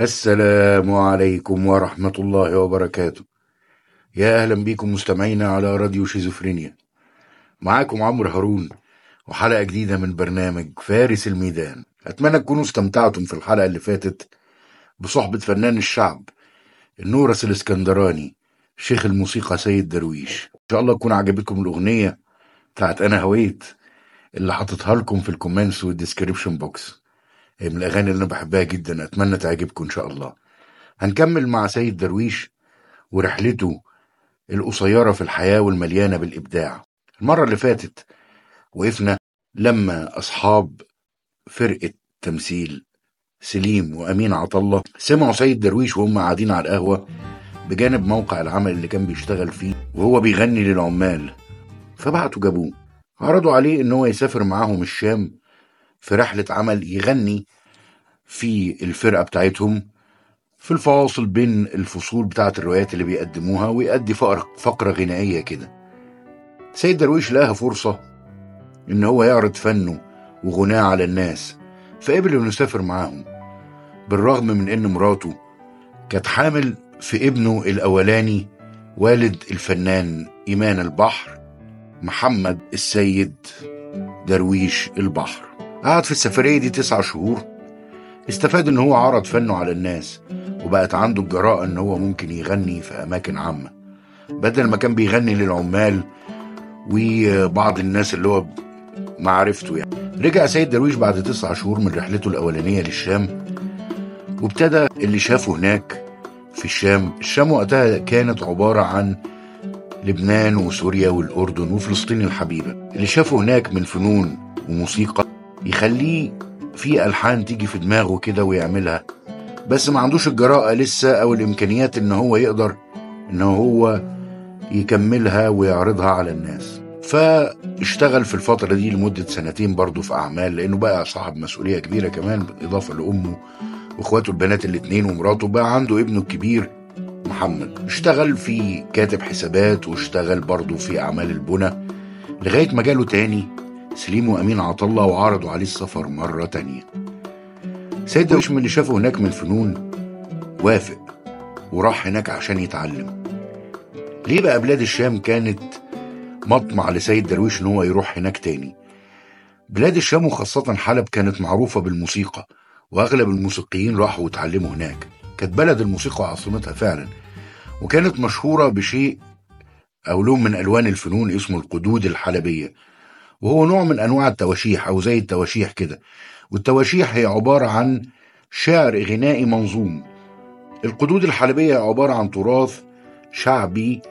السلام عليكم ورحمة الله وبركاته. يا أهلا بكم مستمعينا على راديو شيزوفرينيا. معاكم عمرو هارون وحلقة جديدة من برنامج فارس الميدان. أتمنى تكونوا استمتعتم في الحلقة اللي فاتت بصحبة فنان الشعب النورس الإسكندراني شيخ الموسيقى سيد درويش. إن شاء الله تكون عجبتكم الأغنية بتاعت أنا هويت اللي حاططها لكم في ال comments وال description box. من الأغاني اللي أنا بحبها جدا. أتمنى تعجبكم إن شاء الله. هنكمل مع سيد درويش ورحلته القصيرة في الحياة والمليانة بالإبداع. المرة اللي فاتت وقفنا لما أصحاب فرقة تمثيل سليم وأمين عطلة سمعوا سيد درويش وهم قاعدين على القهوة بجانب موقع العمل اللي كان بيشتغل فيه وهو بيغني للعمال. فبعتوا جابوه. عرضوا عليه إن هو يسافر معاهم الشام في رحلة عمل يغني في الفرقة بتاعتهم في الفواصل بين الفصول بتاعة الروايات اللي بيقدموها ويأدي فقرة, فقرة غنائية كده. سيد درويش لها فرصة إن هو يعرض فنه وغناه على الناس فقبل إنه يسافر معاهم بالرغم من إن مراته كانت حامل في ابنه الأولاني والد الفنان إيمان البحر محمد السيد درويش البحر. قعد في السفرية دي تسع شهور. استفاد إن هو عرض فنه على الناس وبقت عنده الجراءة إن هو ممكن يغني في أماكن عامة. بدل ما كان بيغني للعمال وبعض الناس اللي هو معرفته يعني. رجع سيد درويش بعد تسع شهور من رحلته الأولانية للشام وابتدى اللي شافه هناك في الشام. الشام وقتها كانت عبارة عن لبنان وسوريا والأردن وفلسطين الحبيبة. اللي شافه هناك من فنون وموسيقى يخليه في ألحان تيجي في دماغه كده ويعملها. بس ما عندوش الجراءة لسه أو الإمكانيات إن هو يقدر إن هو يكملها ويعرضها على الناس. فاشتغل في الفترة دي لمدة سنتين برضه في أعمال لأنه بقى صاحب مسؤولية كبيرة كمان بالإضافة لأمه وإخواته البنات الاتنين ومراته. بقى عنده ابنه الكبير محمد. اشتغل في كاتب حسابات واشتغل برضه في أعمال البنى لغاية ما جاله تاني. سليم وأمين عطلة وعرضوا عليه السفر مرة تانية. سيد درويش من اللي شافه هناك من فنون وافق وراح هناك عشان يتعلم. ليه بقى بلاد الشام كانت مطمع لسيد درويش إن هو يروح هناك تاني؟ بلاد الشام وخاصة حلب كانت معروفة بالموسيقى وأغلب الموسيقيين راحوا وتعلموا هناك. كانت بلد الموسيقى وعاصمتها فعلا وكانت مشهورة بشيء أو لون من ألوان الفنون اسمه القدود الحلبية. وهو نوع من أنواع التواشيح أو زي التواشيح كده. والتواشيح هي عبارة عن شعر غنائي منظوم. القدود الحلبية عبارة عن تراث شعبي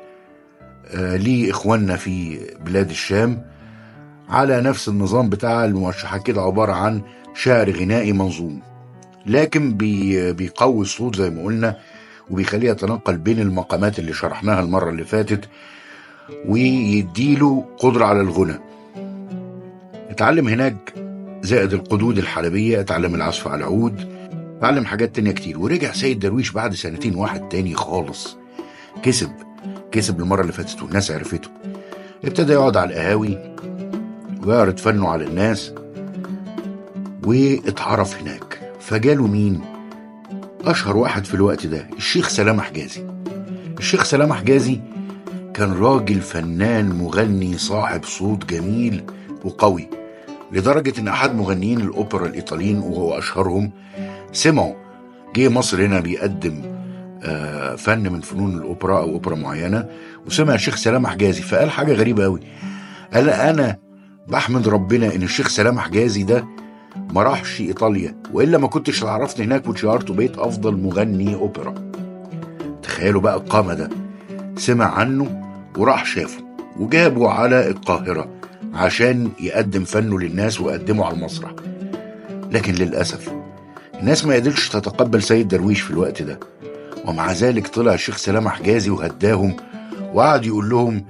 آه لإخواننا في بلاد الشام. على نفس النظام بتاع الموشحات كده عبارة عن شعر غنائي منظوم. لكن بي بيقوي الصوت زي ما قلنا وبيخليه يتنقل بين المقامات اللي شرحناها المرة اللي فاتت ويديله قدرة على الغنى اتعلم هناك زائد القدود الحلبية اتعلم العزف على العود اتعلم حاجات تانية كتير. ورجع سيد درويش بعد سنتين واحد تاني خالص. كسب كسب المرة اللي فاتت والناس عرفته. ابتدى يقعد على القهاوي ويعرض فنه على الناس واتعرف هناك. فجاله مين؟ أشهر واحد في الوقت ده الشيخ سلام حجازي. الشيخ سلام حجازي كان راجل فنان مغني صاحب صوت جميل وقوي. لدرجة إن أحد مغنيين الأوبرا الإيطاليين وهو أشهرهم سمعوا جه مصر هنا بيقدم آه فن من فنون الأوبرا أو أوبرا معينة وسمع الشيخ سلام حجازي فقال حاجة غريبة أوي. قال أنا بحمد ربنا إن الشيخ سلام حجازي ده ما راحش إيطاليا وإلا ما كنتش عرفت هناك واتشهرت بقيت أفضل مغني أوبرا. تخيلوا بقى القامة ده. سمع عنه وراح شافه وجابه على القاهرة. عشان يقدم فنه للناس ويقدمه على المسرح. لكن للأسف الناس ما قدرتش تتقبل سيد درويش في الوقت ده. ومع ذلك طلع الشيخ سلام حجازي وهداهم وقعد يقول لهم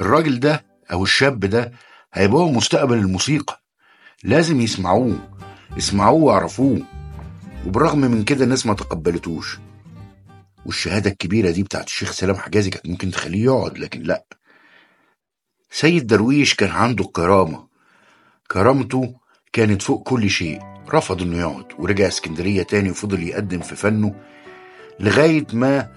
الراجل ده أو الشاب ده هيبقى مستقبل الموسيقى. لازم يسمعوه اسمعوه واعرفوه. وبرغم من كده الناس ما تقبلتوش. والشهادة الكبيرة دي بتاعت الشيخ سلام حجازي كانت ممكن تخليه يقعد لكن لأ. سيد درويش كان عنده كرامة. كرامته كانت فوق كل شيء. رفض إنه يقعد ورجع اسكندرية تاني وفضل يقدم في فنه لغاية ما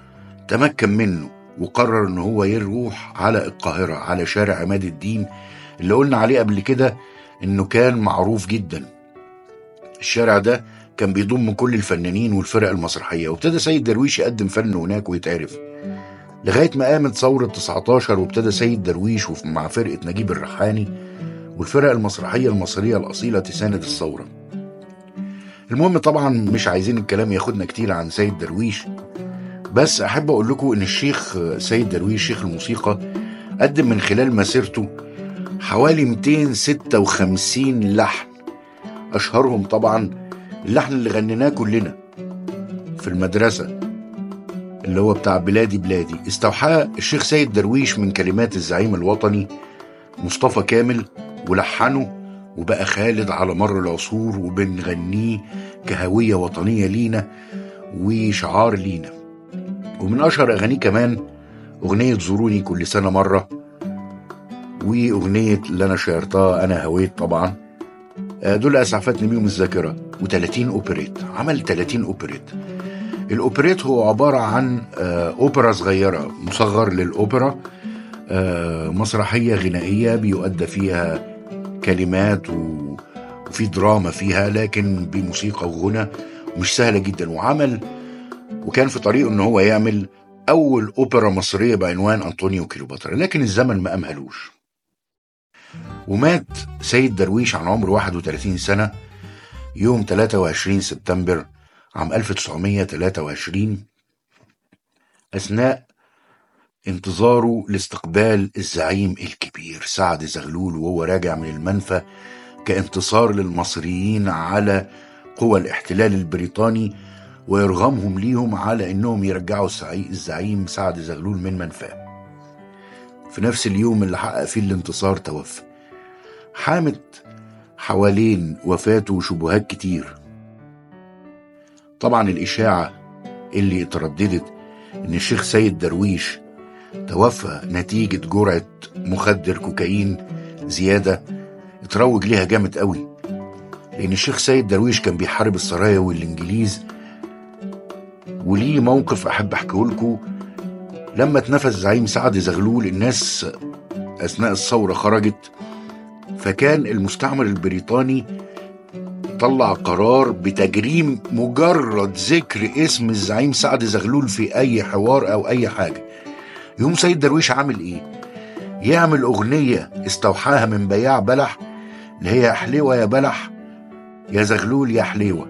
تمكن منه وقرر ان هو يروح على القاهرة على شارع عماد الدين اللي قلنا عليه قبل كده إنه كان معروف جدا. الشارع ده كان بيضم كل الفنانين والفرق المسرحية. وابتدى سيد درويش يقدم فن هناك ويتعرف. لغاية ما قامت ثورة 19 وابتدى سيد درويش مع فرقة نجيب الريحاني والفرق المسرحية المصرية الأصيلة تساند الثورة. المهم طبعا مش عايزين الكلام ياخدنا كتير عن سيد درويش بس أحب أقول لكم إن الشيخ سيد درويش شيخ الموسيقى قدم من خلال مسيرته حوالي 256 لحن. أشهرهم طبعا اللحن اللي غنيناه كلنا في المدرسة. اللي هو بتاع بلادي بلادي. استوحاه الشيخ سيد درويش من كلمات الزعيم الوطني مصطفى كامل ولحنه وبقى خالد على مر العصور وبنغنيه كهوية وطنية لينا وشعار لينا. ومن أشهر أغانيه كمان أغنية زوروني كل سنة مرة وأغنية اللي أنا شيرتها أنا هويت طبعا. دول أسعفتني بيهم الذاكرة. و30 أوبريت. عمل 30 أوبريت. الأوبريت هو عبارة عن أوبرا صغيرة مصغر للأوبرا مسرحية غنائية بيؤدى فيها كلمات. وفي دراما فيها لكن بموسيقى وغنى مش سهلة جدا وعمل وكان في طريقه إن هو يعمل أول أوبرا مصرية بعنوان أنطونيو كيلوباترا لكن الزمن ما أمهلوش ومات سيد درويش عن عمر 31 سنة يوم 23 سبتمبر عام 1923 أثناء انتظاره لاستقبال الزعيم الكبير سعد زغلول وهو راجع من المنفى كانتصار للمصريين على قوى الاحتلال البريطاني ويرغمهم ليهم على إنهم يرجعوا الزعيم سعد زغلول من منفاه في نفس اليوم اللي حقق فيه الانتصار توفى. حامت حوالين وفاته شبهات كتير. طبعا الإشاعة اللي اترددت إن الشيخ سيد درويش توفى نتيجة جرعة مخدر كوكايين زيادة اتروج ليها جامد قوي لأن الشيخ سيد درويش كان بيحارب السرايا والإنجليز. وليه موقف أحب أحكيه لكم لما اتنفس زعيم سعد زغلول الناس أثناء الثورة خرجت فكان المستعمر البريطاني طلع قرار بتجريم مجرد ذكر اسم الزعيم سعد زغلول في أي حوار أو أي حاجة. يوم سيد درويش عامل إيه؟ يعمل أغنية استوحاها من بياع بلح اللي هي حليوة يا بلح يا زغلول يا حليوة.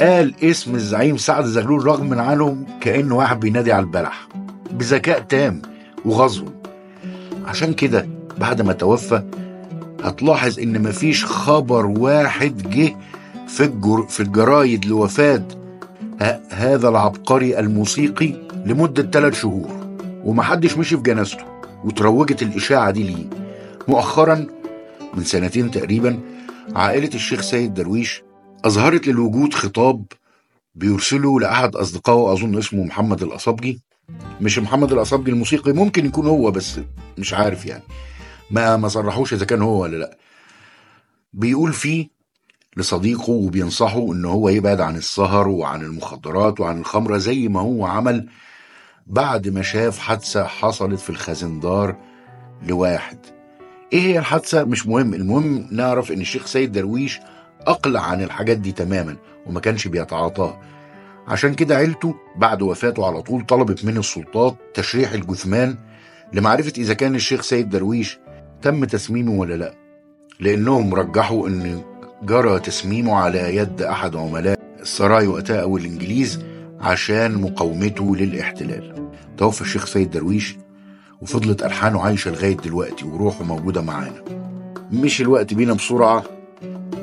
قال اسم الزعيم سعد زغلول رغم عنهم كأنه واحد بينادي على البلح بذكاء تام وغزو عشان كده بعد ما توفى هتلاحظ إن مفيش خبر واحد جه في الجر... في الجرايد لوفاة ه... هذا العبقري الموسيقي لمدة ثلاث شهور ومحدش مشي في جنازته وتروجت الإشاعة دي ليه. مؤخرا من سنتين تقريبا عائلة الشيخ سيد درويش أظهرت للوجود خطاب بيرسله لأحد أصدقائه أظن اسمه محمد الأصابجي مش محمد الأصابجي الموسيقي ممكن يكون هو بس مش عارف يعني. ما ما صرحوش إذا كان هو ولا لأ. بيقول فيه لصديقه وبينصحه إن هو يبعد عن السهر وعن المخدرات وعن الخمرة زي ما هو عمل بعد ما شاف حادثة حصلت في الخزندار لواحد. إيه هي الحادثة؟ مش مهم. المهم نعرف إن الشيخ سيد درويش أقلع عن الحاجات دي تماما وما كانش بيتعاطاها عشان كده عيلته بعد وفاته على طول طلبت من السلطات تشريح الجثمان لمعرفة إذا كان الشيخ سيد درويش تم تسميمه ولا لا؟ لأنهم رجحوا إن جرى تسميمه على يد أحد عملاء السراي وقتها أو الإنجليز عشان مقاومته للاحتلال. توفى الشيخ سيد درويش وفضلت ألحانه عايشة لغاية دلوقتي وروحه موجودة معانا. مش الوقت بينا بسرعة.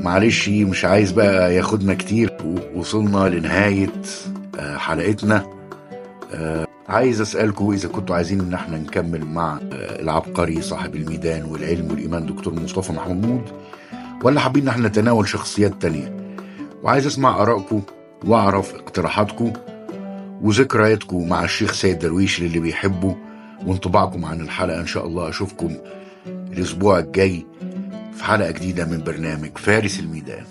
معلش مش عايز بقى ياخدنا كتير. وصلنا لنهاية حلقتنا. عايز أسألكم إذا كنتوا عايزين إن إحنا نكمل مع العبقري صاحب الميدان والعلم والإيمان دكتور مصطفى محمود ولا حابين إن إحنا نتناول شخصيات تانية؟ وعايز أسمع آرائكم وأعرف اقتراحاتكم وذكرياتكم مع الشيخ سيد درويش للي بيحبه وانطباعكم عن الحلقة. إن شاء الله أشوفكم الأسبوع الجاي في حلقة جديدة من برنامج فارس الميدان.